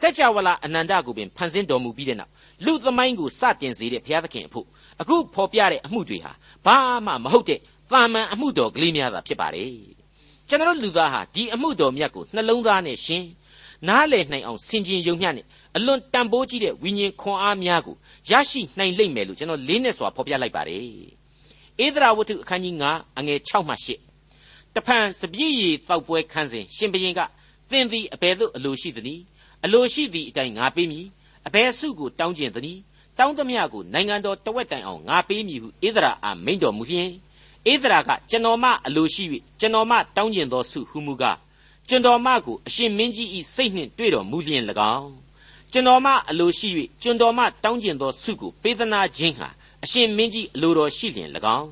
စัจ java လာအနန္တကိုပင်ဖန်ဆင်းတော်မူပြီးတဲ့နောက်လူသမိုင်းကိုစတင်စေတဲ့ဘုရားသခင်အဖို့အခုဖော်ပြတဲ့အမှုတွေဟာဘာမှမဟုတ်တဲ့တာမန်အမှုတော်ကလေးများသာဖြစ်ပါတယ်ကျွန်တော်လူသားဟာဒီအမှုတော်မြတ်ကိုနှလုံးသားနဲ့ရှင်နားလည်နိုင်အောင်ဆင်ခြင်ယုံမျှနဲ့ အလွန်တန်ဖိုးကြီးတဲ့ဝိညာဉ်ခွန်အားများကိုရရှိနိုင်လိမ့်မယ်လို့ကျွန်တော်လေးနဲ့စွာဖော်ပြလိုက်ပါတယ်ဧဒရာဝတ္ထုအခန်းကြီး9အငယ်6မှ8တဖန်စပြည့်ရည်တောက်ပွဲခန်းစဉ်ရှင်ဘရင်ကသင်သည်အဘယ်သို့အလိုရှိသနည်းအလိုရှိသည့်အတိုင်းငါပေးမည်အဘယ်စုကိုတောင်းကျင်သနည်းတောင်းသမျှကိုနိုင်ငံတော်တဝက်တိုင်အောင်ငါပေးမည်ဟုဧဒရာအားမိန့်တော်မူလျင်ဧဒရာကကျွန်တော်မအလိုရှိ၍ကျွန်တော်မတောင်းကျင်သောစုဟုမူကားကျွန်တော်မကိုအရှင်မင်းကြီး၏စိတ်နှင့်တွေ့တော်မူလျင်၎င်း ကျွန်တော်မအလိုရှိ၍ကျွန်တော်မတောင်းကျင်သောစုကိုပေးသနာခြင်းဟာအရှင်မင်းကြီးအလိုတော်ရှိလျင်၎င်း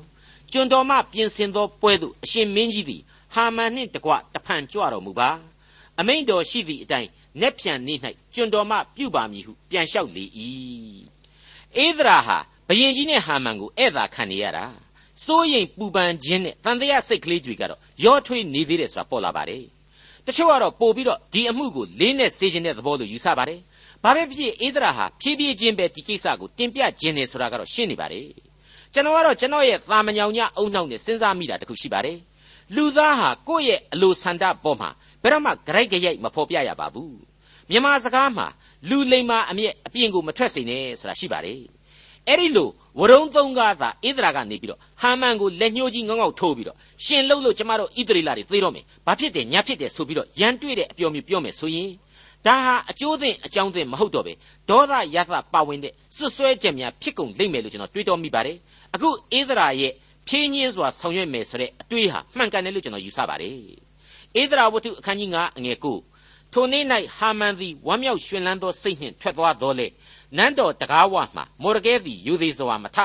ကျွန်တော်မပြင်ဆင်သောပွဲသို့အရှင်မင်းကြီးသည်ဟာမန်နှင့်တကွတဖန်ကြွတော်မူပါအမိန်တော်ရှိသည့်အတိုင်းနက်ဖြန်နေ့၌ကျွန်တော်မှပြုပါမည်ဟုပြန်လျှောက်လေ၏ဧဒရာဟာဘယင်ကြီးနဲ့ဟာမန်ကိုဧည့်သာခံနေရတာစိုးရိမ်ပူပန်ခြင်းနဲ့တန်တရားစိတ်ကလေးတွေကတော့ရောထွေးနေသေးတယ်ဆိုတာပေါ်လာပါတယ်တချို့ကတော့ပို့ပြီးတော့ဒီအမှုကိုလေးနဲ့စေခြင်းတဲ့သဘောလို့ယူဆပါတယ် ဘာပဲဖြစ်ဖြစ်ဧဒရာဟာဖြည်းဖြည်းချင်းပဲဒီကိစ္စကိုတင်ပြခြင်းနေဆိုတာကတော့ရှင်းနေပါတယ်ကျွန်တော်ကတော့ကျွန်တော်ရဲ့သာမညောင်ညအုံနှောက်နဲ့စဉ်းစားမိတာတခုရှိပါတယ်လူသားဟာကိုယ့်ရဲ့အလိုဆန္ဒပေါ်မှာဘယ်တော့မှကြိုက်ကြိုက်မဖော်ပြရပါဘူးမြန်မာစကားမှာလူလိမ္မာအမျက်အပြင်ကိုမထွက်စေနဲ့ဆိုတာရှိပါတယ်အဲ့ဒီလိုဝရုံသုံးကားသာဣသရာကနေပြီးတော့ဟာမန်ကိုလက်ညှိုးကြီးငေါငေါထိုးပြီးတော့ရှင်လှုပ်လို့ကျမတို့ဣသရေလတွေသေတော့မယ်ဘာဖြစ်တယ်ညာဖြစ်တယ်ဆိုပြီးတော့ရန်တွေ့တဲ့အပြောမျိုးပြောမယ်ဆိုရင် ဒါဟာအကျိုးသင့်အကြောင်းသင့်မဟုတ်တော့ပဲဒေါသရသပါဝင်တဲ့စွတ်စွဲချက်များဖြစ်ကုန်လိမ့်မယ်လို့ကျွန်တော်တွေးတောမိပါတယ်အခုဣသရာရဲ့ဖြင်းညင်းစွာဆောင်ရွက်မယ်ဆိုတဲ့အတွေးဟာမှန်ကန်တယ်လို့ကျွန်တော်ယူဆပါတယ်ဣသရာဝတ္ထုအခန်းကြီး9အငယ်9ထိုနေ့၌ဟာမန်သည်ဝမ်းမြောက်ရွှင်လန်းသောစိတ်နှင့်ထွက်သွားတော်လေနန်းတော်တကားဝမှမော်ရကဲသည်ယူသေးစွာမထ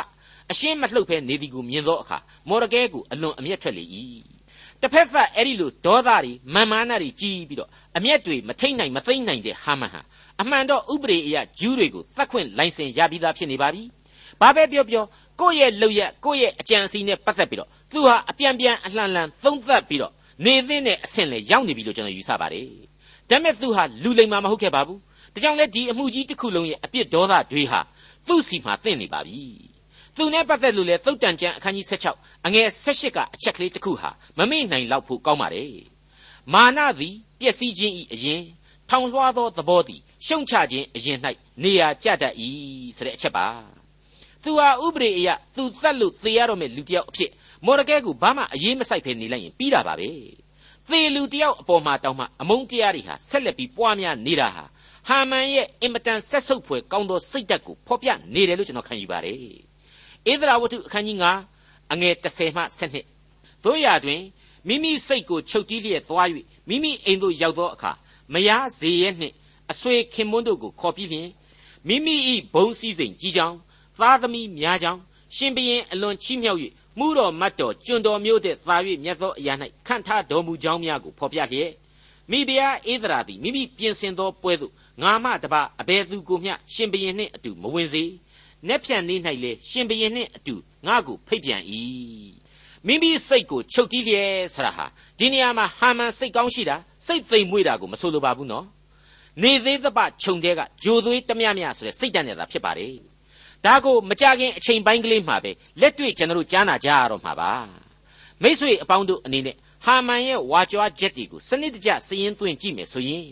အရှင်းမလှုပ်ဖဲနေသည်ကိုမြင်သောအခါမော်ရကဲကိုအလွန်အမျက်ထွက်လေ၏ တစ်ဖက်သက်အဲ့ဒီလိုဒေါသတွေမာမာနတွေကြီးပြီးတော့အမျက်တွေမထိတ်နိုင်မသိမ့်နိုင်တဲ့ဟာမန်ဟာအမှန်တော့ဥပဒေအရဂျူးတွေကိုသတ်ခွင့်လိုင်စင်ရပြီးသားဖြစ်နေပါပြီဘာပဲပြောပြောကိုယ့်ရဲ့လှုပ်ရက်ကိုယ့်ရဲ့အကြံအစီနဲ့ပတ်သက်ပြီးတော့သူဟာအပြန်ပြန်အလှန်လှန်သုံးသပ်ပြီးတော့နေသင့်တဲ့အဆင့်လေရောက်နေပြီလို့ကျွန်တော်ယူဆပါတယ်ဒါပေမဲ့သူဟာလူလိမ္မာမဟုတ်ခဲ့ပါဘူးဒါကြောင့်လဲဒီအမှုကြီးတစ်ခုလုံးရဲ့အပြစ်ဒေါသတွေဟာသူ့စီမှာတင့်နေပါပြီ သူနဲ့ပတ်သက်လို့လေသုတ်တန်ကျမ်းအခန်းကြီး16အငယ်18ကအချက်ကလေးတစ်ခုဟာမမေ့နိုင်လောက်ဖို့ကောင်းပါတယ်မာနသည်ပျက်စီးခြင်းဤအရင်ထောင်လွှားသောသဘောသည်ရှုံချခြင်းအရင်၌နေရာကျတတ်၏ဆိုတဲ့အချက်ပါသူဟာဥပဒေအရသူတတ်လို့သေရတော့မယ့်လူတစ်ယောက်အဖြစ်မော်ရကဲကိုဘာမှအရေးမဆိုင်ဖဲနေလိုက်ရင်ပြီးတာပါပဲသေလူတယောက်အပေါ်မှာတောင်းမှအမုန်းတရားတွေဟာဆက်လက်ပြီးပွားများနေတာဟာဟာမန်ရဲ့အင်မတန်ဆက်ဆုပ်ဖွယ်ကောင်းသောစိတ်ဓာတ်ကိုဖော်ပြနေတယ်လို့ကျွန်တော်ခံယူပါတယ်။ ဧဒရာဝတ္ထုအခန်းကြီး9အငယ်30မှ12တို့ရတွင်မိမိစိတ်ကိုချုပ်တီးလျက်သွား၍မိမိအိမ်သို့ရောက်သောအခါမယားဇေရဲနှင့်အဆွေခင်မွန်းတို့ကိုခေါ်ပြီးလျှင်မိမိ၏ဘုံစည်းစိမ်ကြီးကြောင်းသားသမီးများကြောင်းရှင်ဘရင်အလွန်ချီးမြှောက်၍မှုတော်မတ်တော်ကျွန်တော်မျိုးတဲ့သာ၍မြတ်သောအရာ၌ခန့်ထားတော်မူကြောင်းများကိုဖော်ပြလျက်မိဖုရားဧဒရာသည်မိမိပြင်ဆင်သောပွဲသို့ငါမှတပါအဘယ်သူကိုမျှရှင်ဘရင်နှင့်အတူမဝင်စေ။ နက်ဖြန်နေ၌လေရှင်ဘရင်နှင့်အတူငါကိုဖိတ်ပြန်၏။မိမိစိတ်ကိုချုပ်တီးလျက်ဆရာဟာဒီနေရာမှာဟာမန်စိတ်ကောင်းရှိတာစိတ်သိမ်မွေ့တာကိုမဆိုလိုပါဘူးနော်။နေသေးသပခြုံတဲ့ကဂျိုသွေးတမျှမျှဆိုတဲ့စိတ်တန်နေတာဖြစ်ပါလေ။ဒါကိုမကြခင်အချိန်ပိုင်းကလေးမှာပဲလက်တွေ့ကျွန်တော်တို့ကြားနာကြရတော့မှာပါ။မိษွေအပေါင်းတို့အနေနဲ့ဟာမန်ရဲ့ဝါကြွားချက်တွေကိုစနစ်တကျစည်ရင်းသွင်းကြည့်မယ်ဆိုရင်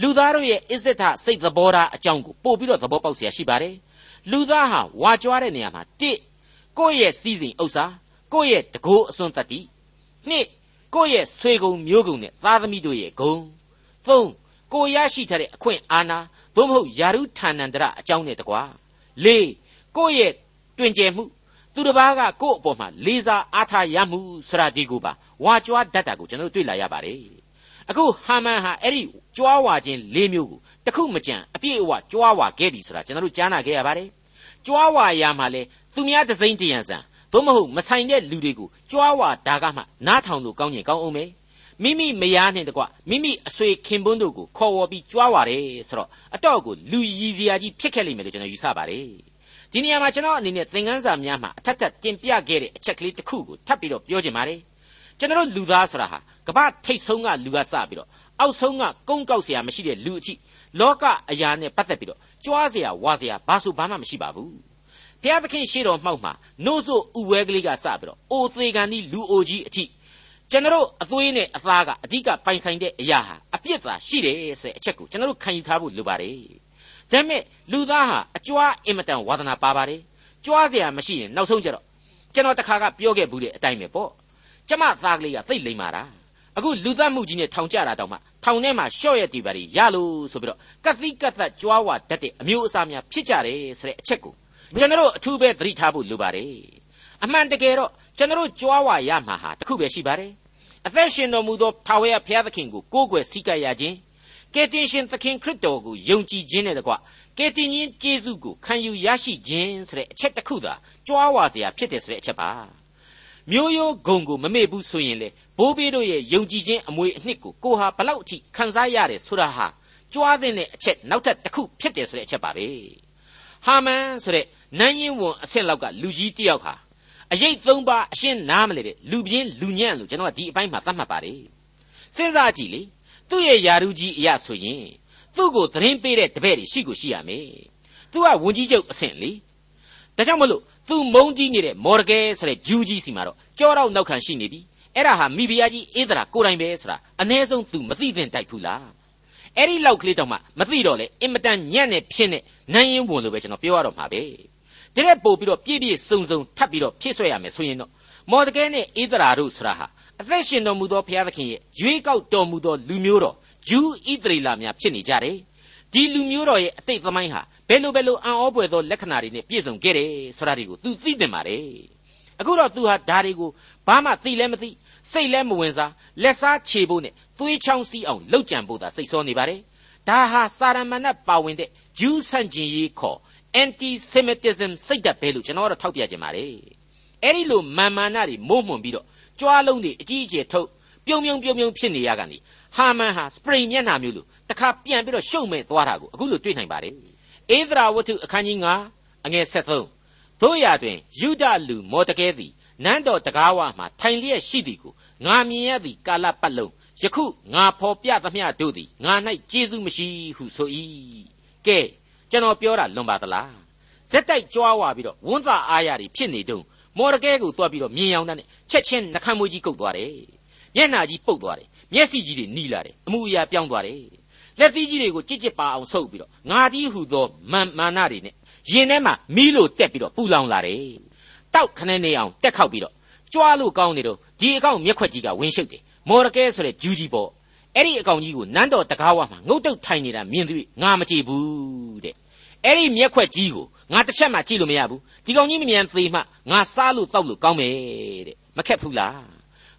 လူသားတို့ရဲ့အစ္ဆဒစိတ်သဘောထားအကြောင်းကိုပို့ပြီးတော့သဘောပေါက်เสียရှိပါတယ် လူသားဟာဝါကြွားတဲ့နေရာမှာတစ်ကိုယ့်ရဲ့စီးစိမ်ဥစ္စာကိုယ့်ရဲ့တကိုးအစွန်းတတ္တိနှစ်ကိုယ့်ရဲ့ဆွေကုံမျိုးကုံနဲ့သားသမီးတို့ရဲ့ဂုံသုံးကိုရရှိထားတဲ့အခွင့်အာဏာသို့မဟုတ်ယာရုဌာဏန္တရအကြောင်းနဲ့တကွာလေးကိုယ့်ရဲ့တွင်ကျယ်မှုသူတစ်ပါးကကိုယ့်အပေါ်မှာလေးစားအားထားရမှုစရာဒီကိုပါဝါကြွားတတ်တာကိုကျွန်တော်တို့တွေ့လာရပါတယ် အခုဟာမန်ဟာအဲ့ဒီကြွားဝါခြင်း၄မျိုးကိုတခုမကြံအပြည့်အဝကြွားဝါခဲ့ပြီဆိုတာကျွန်တော်တို့ကြားနာခဲ့ရပါတယ်ကြွားဝါရမှာလေသူများတစိမ့်တရံစံသို့မဟုတ်မဆိုင်တဲ့လူတွေကိုကြွားဝါဒါကမှနားထောင်လို့ကောင်းရင်ကောင်းအောင်မယ်မိမိမယားနဲ့တကွမိမိအဆွေခင်ပွန်းတို့ကိုခေါ်ဝေါ်ပြီးကြွားဝါတယ်ဆိုတော့အတော့ကိုလူရည်စရာကြီးဖြစ်ခဲ့လိမ့်မယ်လို့ကျွန်တော်ယူဆပါတယ်ဒီနေရာမှာကျွန်တော်အနေနဲ့သင်ခန်းစာများမှာအထက်ထက်တင်ပြခဲ့တဲ့အချက်ကလေးတစ်ခုကိုထပ်ပြီးတော့ပြောချင်ပါတယ် ကျွန်တော်လူသားဆိုတာဟာကမ္ဘာထိတ်ဆုံးကလူကစပြီးတော့အောက်ဆုံးကကုန်းကောက်เสียမရှိတဲ့လူအထိလောကအရာနဲ့ပတ်သက်ပြီးတော့ကြွားเสียဝါเสียဘာဆိုဘာမှမရှိပါဘူးဘုရားသခင်ရှေ့တော်မှောက်မှာနို့ဆိုဥဝဲကလေးကစပြီးတော့အိုသေးကန်ဒီလူအိုကြီးအထိကျွန်တော်အသွေးနဲ့အသားကအဓိကပိုင်ဆိုင်တဲ့အရာဟာအပြစ်သာရှိတယ်ဆိုတဲ့အချက်ကိုကျွန်တော်ခံယူထားဖို့လိုပါတယ်ဒါပေမဲ့လူသားဟာအကြွားအင်မတန်ဝါသနာပါပါတယ်ကြွားเสียမရှိရင်နောက်ဆုံးကျတော့ကျွန်တော်တခါကပြောခဲ့ဘူးတဲ့အတိုင်းပဲပေါ့ ကျမသားကလေးကသိလိမ့်မာတာအခုလူသတ်မှုကြီးနဲ့ထောင်ကြတာတောင်မှထောင်ထဲမှာရှော့ရက်တီပါရီရလို့ဆိုပြီးတော့ကတိကတ်သက်ကြွားဝါတတ်တဲ့အမျိုးအစားများဖြစ်ကြတယ်ဆိုတဲ့အချက်ကိုကျွန်တော်အထူးပဲသတိထားဖို့လိုပါတယ်အမှန်တကယ်တော့ကျွန်တော်ကြွားဝါရမှာဟာတခုပဲရှိပါတယ်အသက်ရှင်တော်မူသောထာဝရဘုရားသခင်ကိုကိုးကွယ်စိတ်ကပ်ရခြင်းကယ်တင်ရှင်သခင်ခရစ်တော်ကိုယုံကြည်ခြင်းနဲ့တကွကယ်တင်ရှင်ယေရှုကိုခံယူရရှိခြင်းဆိုတဲ့အချက်တစ်ခုသာကြွားဝါစရာဖြစ်တယ်ဆိုတဲ့အချက်ပါ မျိုးရိုးဂုံကိုမမေ့ဘူးဆိုရင်လေဘိုးဘေးတို့ရဲ့ယုံကြည်ခြင်းအမွေအနှစ်ကိုကိုဟာဘလောက်အထိခံစားရတယ်ဆိုတာဟာကြွားတဲ့အချက်နောက်ထပ်တစ်ခုဖြစ်တယ်ဆိုတဲ့အချက်ပါပဲဟာမန်ဆိုတဲ့နန်းရင်ဝန်အဆင့်လောက်ကလူကြီးတယောက်ဟာအရေးသုံးပါအရှင်းနားမလဲတဲ့လူပြင်းလူညံ့လို့ကျွန်တော်ကဒီအပိုင်းမှာသတ်မှတ်ပါတယ်စဉ်းစားကြည့်လေသူ့ရဲ့ယာရုကြီးအရာဆိုရင်သူ့ကိုသတင်းပေးတဲ့တပည့်တွေရှိကိုရှိရမယ်သူကဝန်ကြီးချုပ်အဆင့်လေဒါကြောင့်မလို့ သူမုံကြီးနေတဲ့မော်ဒကဲဆိုတဲ့ဂျူးကြီးစီမှာတော့ကြောတော့နောက်ခံရှိနေပြီအဲ့ဒါဟာမိဖုရားကြီးအေးသရာကိုယ်တိုင်ပဲဆိုတာအ ਨੇ ဆုံးသူမသိသင့်တိုက်ဘူးလားအဲ့ဒီလောက်ကလေးတော့မှမသိတော့လေအင်မတန်ညံ့နေဖြစ်နေနိုင်ရင်ဝင်လို့ပဲကျွန်တော်ပြောရတော့မှာပဲတရက်ပို့ပြီးတော့ပြည့်ပြည့်စုံစုံထပ်ပြီးတော့ဖြစ်ဆွဲရမယ်ဆိုရင်တော့မော်ဒကဲနဲ့အေးသရာတို့ဆိုတာဟာအသက်ရှင်တော်မူသောဘုရားသခင်ရဲ့ရွေးကောက်တော်မူသောလူမျိုးတော်ဂျူးဣသရေလများဖြစ်နေကြတယ်ဒီလူမျိုးတော်ရဲ့အတိတ်သမိုင်းဟာ ဘယ်လိုဘယ်လိုအံ့ဩပွေသောလက္ခဏာတွေနဲ့ပြည့်စုံခဲ့တယ်ဆိုတာတွေကို तू သိတင်ပါတယ်အခုတော့ तू ဟာဒါတွေကိုဘာမှသိလဲမသိစိတ်လဲမဝင်စားလက်စားခြေဖို့နဲ့သွေးချောင်းစီးအောင်လှုပ်ကြံဖို့သာစိတ်ဆောနေပါတယ်ဒါဟာစာရမဏတ်ပါဝင်တဲ့ဂျူးဆန့်ကျင်ရေးခေါ် anti semitism စိတ်ဓာတ်ပဲလို့ကျွန်တော်ကတော့ထောက်ပြခြင်းပါတယ်အဲ့ဒီလိုမာမာနတွေမိုးမွန်ပြီးတော့ကြွားလုံးတွေအကြီးအကျယ်ထုတ်ပြုံပြုံပြုံပြုံဖြစ်နေရကနေဟာမန်ဟာစပရိန်မျက်နှာမျိုးလိုတခါပြန်ပြီးတော့ရှုံမဲ့သွားတာကိုအခုလိုတွေ့နိုင်ပါတယ် ဧဒရာဝတ္ထုအခန်းကြီး9အငယ်73တို့ရတွင်ယူဒလူမော်တကဲသည်နန်းတော်တကားဝမှထိုင်လျက်ရှိသည်ကိုငါမြင်ရသည်ကာလပတ်လုံးယခုငါဖော်ပြသမျှတို့သည်ငါ၌ကျေးဇူးမရှိဟုဆို၏ကဲကျွန်တော်ပြောတာလွန်ပါသလားဇက်တိုက်ကြွားဝါပြီးတော့ဝန်းသာအားရတွေဖြစ်နေတုံးမော်တကဲကိုတွားပြီးတော့မြင်အောင်တဲ့ချက်ချင်းနှခမ်းမွေးကြီးကုတ်သွားတယ်မျက်နှာကြီးပုတ်သွားတယ်မျက်စိကြီးတွေနီးလာတယ်အမှုအရာပြောင်းသွားတယ် လက်သီးကြီးတွေကိုကြစ်ကြစ်ပါအောင်ဆုပ်ပြီးတော့ငါတီးဟူသောမာမာနတွေနဲ့ရင်ထဲမှာမီးလိုတက်ပြီးတော့ပူလောင်လာတယ်တောက်ခနဲ့နေအောင်တက်ခောက်ပြီးတော့ကြွားလို့ကောင်းနေတော့ဒီအကောင်မျက်ခွက်ကြီးကဝင်းရှုပ်တယ်မော်ရကဲဆိုတဲ့ဂျူးကြီးပေါ့အဲ့ဒီအကောင်ကြီးကိုနန်းတော်တကားဝမှာငုတ်တုတ်ထိုင်နေတာမြင်သူငါမကြည့်ဘူးတဲ့အဲ့ဒီမျက်ခွက်ကြီးကိုငါတစ်ချက်မှကြည့်လို့မရဘူးဒီကောင်ကြီးမမြန်သေးမှငါစားလို့တောက်လို့ကောင်းမယ်တဲ့မခက်ဘူးလား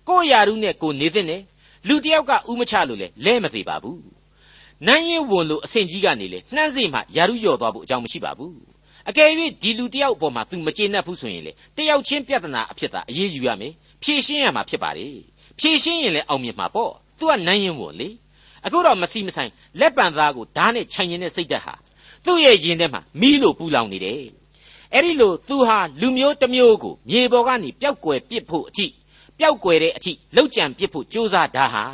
ကိုရာရုနဲ့ကိုနေတဲ့နဲ့လူတယောက်ကဥမချလို့လေလဲမသေးပါဘူး နန်းရင်ဝန်လို့အဆင့်ကြီးကနေလေနှမ်းစိမှယာရုလျော်သွားဖို့အကြောင်းမရှိပါဘူးအကယ်၍ဒီလူတယောက်အပေါ်မှာ तू မကျေနပ်ဘူးဆိုရင်လေတယောက်ချင်းပြဿနာအဖြစ်သာအေးအေးယူရမယ်ဖြေရှင်းရမှာဖြစ်ပါလေဖြေရှင်းရင်လည်းအောင်မြင်မှာပေါ့ तू ကနန်းရင်ဝန်လေအခုတော့မစီမဆိုင်လက်ပံသားကိုဓာတ်နဲ့ခြိုင်နေတဲ့စိတ်ဓာတ်ဟာသူ့ရဲ့ရင်ထဲမှာမီးလိုပူလောင်နေတယ်အဲ့ဒီလိုသူဟာလူမျိုးတစ်မျိုးကိုမြေပေါ်ကနေပျောက်ကွယ်ပစ်ဖို့အထိပျောက်ကွယ်တဲ့အထိလောက်ကြံပစ်ဖို့ကြိုးစားတာဟာ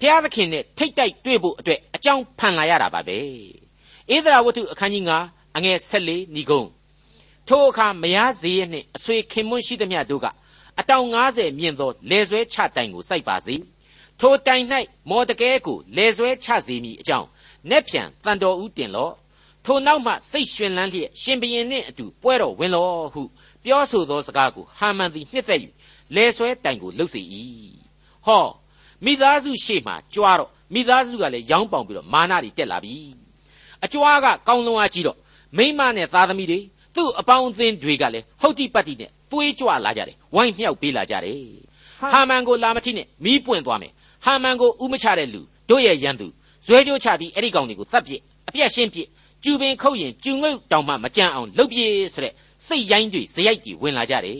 ဘုရားသခင်နဲ့ထိတ်တိုက်တွေ့ဖို့အတွက်အကြောင်းဖန်လာရတာပါပဲဧဒရာဝတ္ထုအခန်းကြီး9အငယ်14ဏီကုံထိုအခါမယားဈေးရဲ့နှင့်အဆွေခင်မွန်းရှိသမျှတို့ကအတောင်90မြင့်သောလေဆွဲချတိုင်ကိုစိုက်ပါစေထိုတိုင်၌မော်တကဲကိုလေဆွဲချစေမိအကြောင်းနက်ဖြန်တန်တော်ဦးတင်လော့ထိုနောက်မှစိတ်ရှင်လန်းလျက်ရှင်ဘရင်နှင့်အတူပွဲတော်ဝင်လော့ဟုပြောဆိုသောစကားကိုဟာမန်သည်နှစ်သက်၍လဲဆွဲတိုင်ကိုလှုပ်စေ၏ဟော မိသားစုရှေ့မှာကြွားတော့မိသားစုကလည်းရောင်းပေါင်ပြီးတော့မာနတွေတက်လာပြီအကြွားကကောင်းလွန်အားကြီးတော့မိမနဲ့သားသမီးတွေသူ့အပေါင်းအသင်းတွေကလည်းဟုတ်တိပတ်တိနဲ့သွေးကြွလာကြတယ်ဝိုင်းမြောက်ပေးလာကြတယ်ဟာမန်ကိုလာမချိနဲ့မီးပွင့်သွားမယ်ဟာမန်ကိုဥမချတဲ့လူတို့ရဲ့ရန်သူဇွဲကြိုးချပြီးအဲ့ဒီကောင်တွေကိုသတ်ပစ်အပြက်ရှင်းပစ်ကျူပင်ခုတ်ရင်ကျူငုတ်တောင်မှမကြမ်းအောင်လှုပ်ပြေးဆိုတဲ့စိတ်ရိုင်းတွေဇယိုက်တွေဝင်လာကြတယ်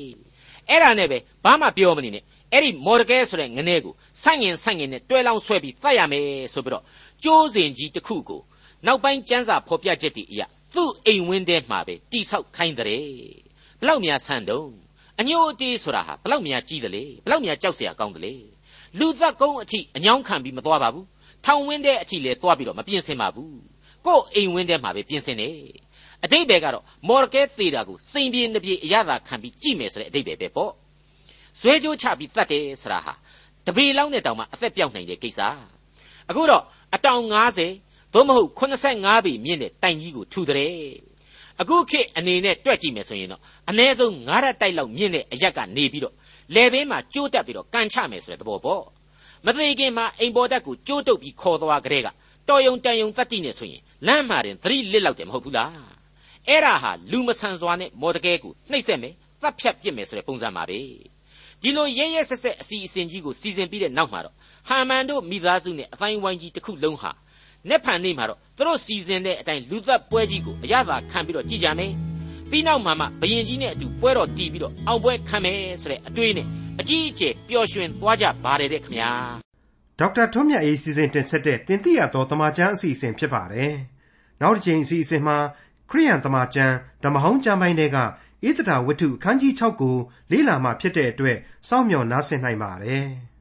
အဲ့ဒါနဲ့ပဲဘာမှပြောမနေနဲ့ အဲ့ဒီမော်ဒကဲဆိုတဲ့ငနေကိုဆိုင်ငင်ဆိုင်ငင်နဲ့တွဲလောင်းဆွဲပြီးတတ်ရမယ်ဆိုပြီးတော့ကျိုးစင်ကြီးတစ်ခုကိုနောက်ပိုင်းကျမ်းစာဖော်ပြချက်တွေအရာသူ့အိမ်ဝင်းထဲမှာပဲတိဆောက်ခိုင်းတဲ့ဘလောက်များဆန်တုံးအညိုအတေးဆိုတာဟာဘလောက်များကြီးတယ်လေဘလောက်များကြောက်เสียကောင်းတယ်လေလူသက်ကုန်းအထိအညောင်းခံပြီးမသွားပါဘူးထောင်ဝင်းတဲ့အထိလည်းသွားပြီးတော့မပြင်းစင်ပါဘူးကို့အိမ်ဝင်းထဲမှာပဲပြင်ဆင်နေအတိတ်ပဲကတော့မော်ရကဲသေးတာကိုစိန်ပြေနှပြေအရသာခံပြီးကြည့်မယ်ဆိုတဲ့အတိတ်ပဲပဲပေါ့ ဇွဲကြိုးချပြီးတတ်တယ်ဆိုတာဟာတပေလောက်နဲ့တောင်မှအသက်ပြောက်နိုင်တဲ့ကိစ္စအခုတော့အတောင်90သို့မဟုတ်85ပေမြင့်တဲ့တိုင်ကြီးကိုထူတဲ့အခုခေတ်အနေနဲ့တွက်ကြည့်မယ်ဆိုရင်တော့အ ਨੇ ဆုံး9ရက်တိုက်လောက်မြင့်တဲ့အရက်ကနေပြီးတော့လေဘင်းမှာကျိုးတက်ပြီးတော့ကန်ချမယ်ဆိုတဲ့သဘောပေါ့မသေးခင်မှာအိမ်ပေါ်တက်ကိုကျိုးတုပ်ပြီးခေါ်သွားကြတဲ့ကတော်ယုံတန်ယုံတတ်တိနဲ့ဆိုရင်လမ်းမှာတင်သတိလစ်လောက်တယ်မဟုတ်ဘူးလားအဲ့ဒါဟာလူမဆန်စွာနဲ့မော်တကဲကိုနှိပ်စက်မယ်သတ်ဖြတ်ပစ်မယ်ဆိုတဲ့ပုံစံပါပဲ ဒီလိုရဲရဲဆက်ဆက်အစီအစဉ်ကြီးကိုစီစဉ်ပြီးတဲ့နောက်မှာတော့ဟာမန်တို့မိသားစုနဲ့အတိုင်းဝိုင်းကြီးတစ်ခုလုံးဟာနက်ဖန်နေမှာတော့သူတို့စီစဉ်တဲ့အတိုင်းလူသက်ပွဲကြီးကိုအရသာခံပြီးတော့ကြည်ကြမယ်ပြီးနောက်မှာမှဘယင်ကြီးနဲ့အတူပွဲတော်တည်ပြီးတော့အောင်ပွဲခံမယ်ဆိုတဲ့အတွေးနဲ့အကြီးအကျယ်ပျော်ရွှင်သွားကြပါတယ်တဲ့ခင်ဗျာဒေါက်တာထွန်းမြတ်အေးစီစဉ်တင်ဆက်တဲ့တင်ပြတော်တမချန်းအစီအစဉ်ဖြစ်ပါတယ်နောက်တစ်ချိန်အစီအစဉ်မှာခရိယန်တမချန်းဓမ္မဟောင်းကျမ်းပိုင်းတွေက ဧသတာဝတ္ထုအခန်းကြီး6ကို လေ့လာမှဖြစ်တဲ့အတွက် စောင့်မျှော်နားဆင်နိုင်ပါတယ်။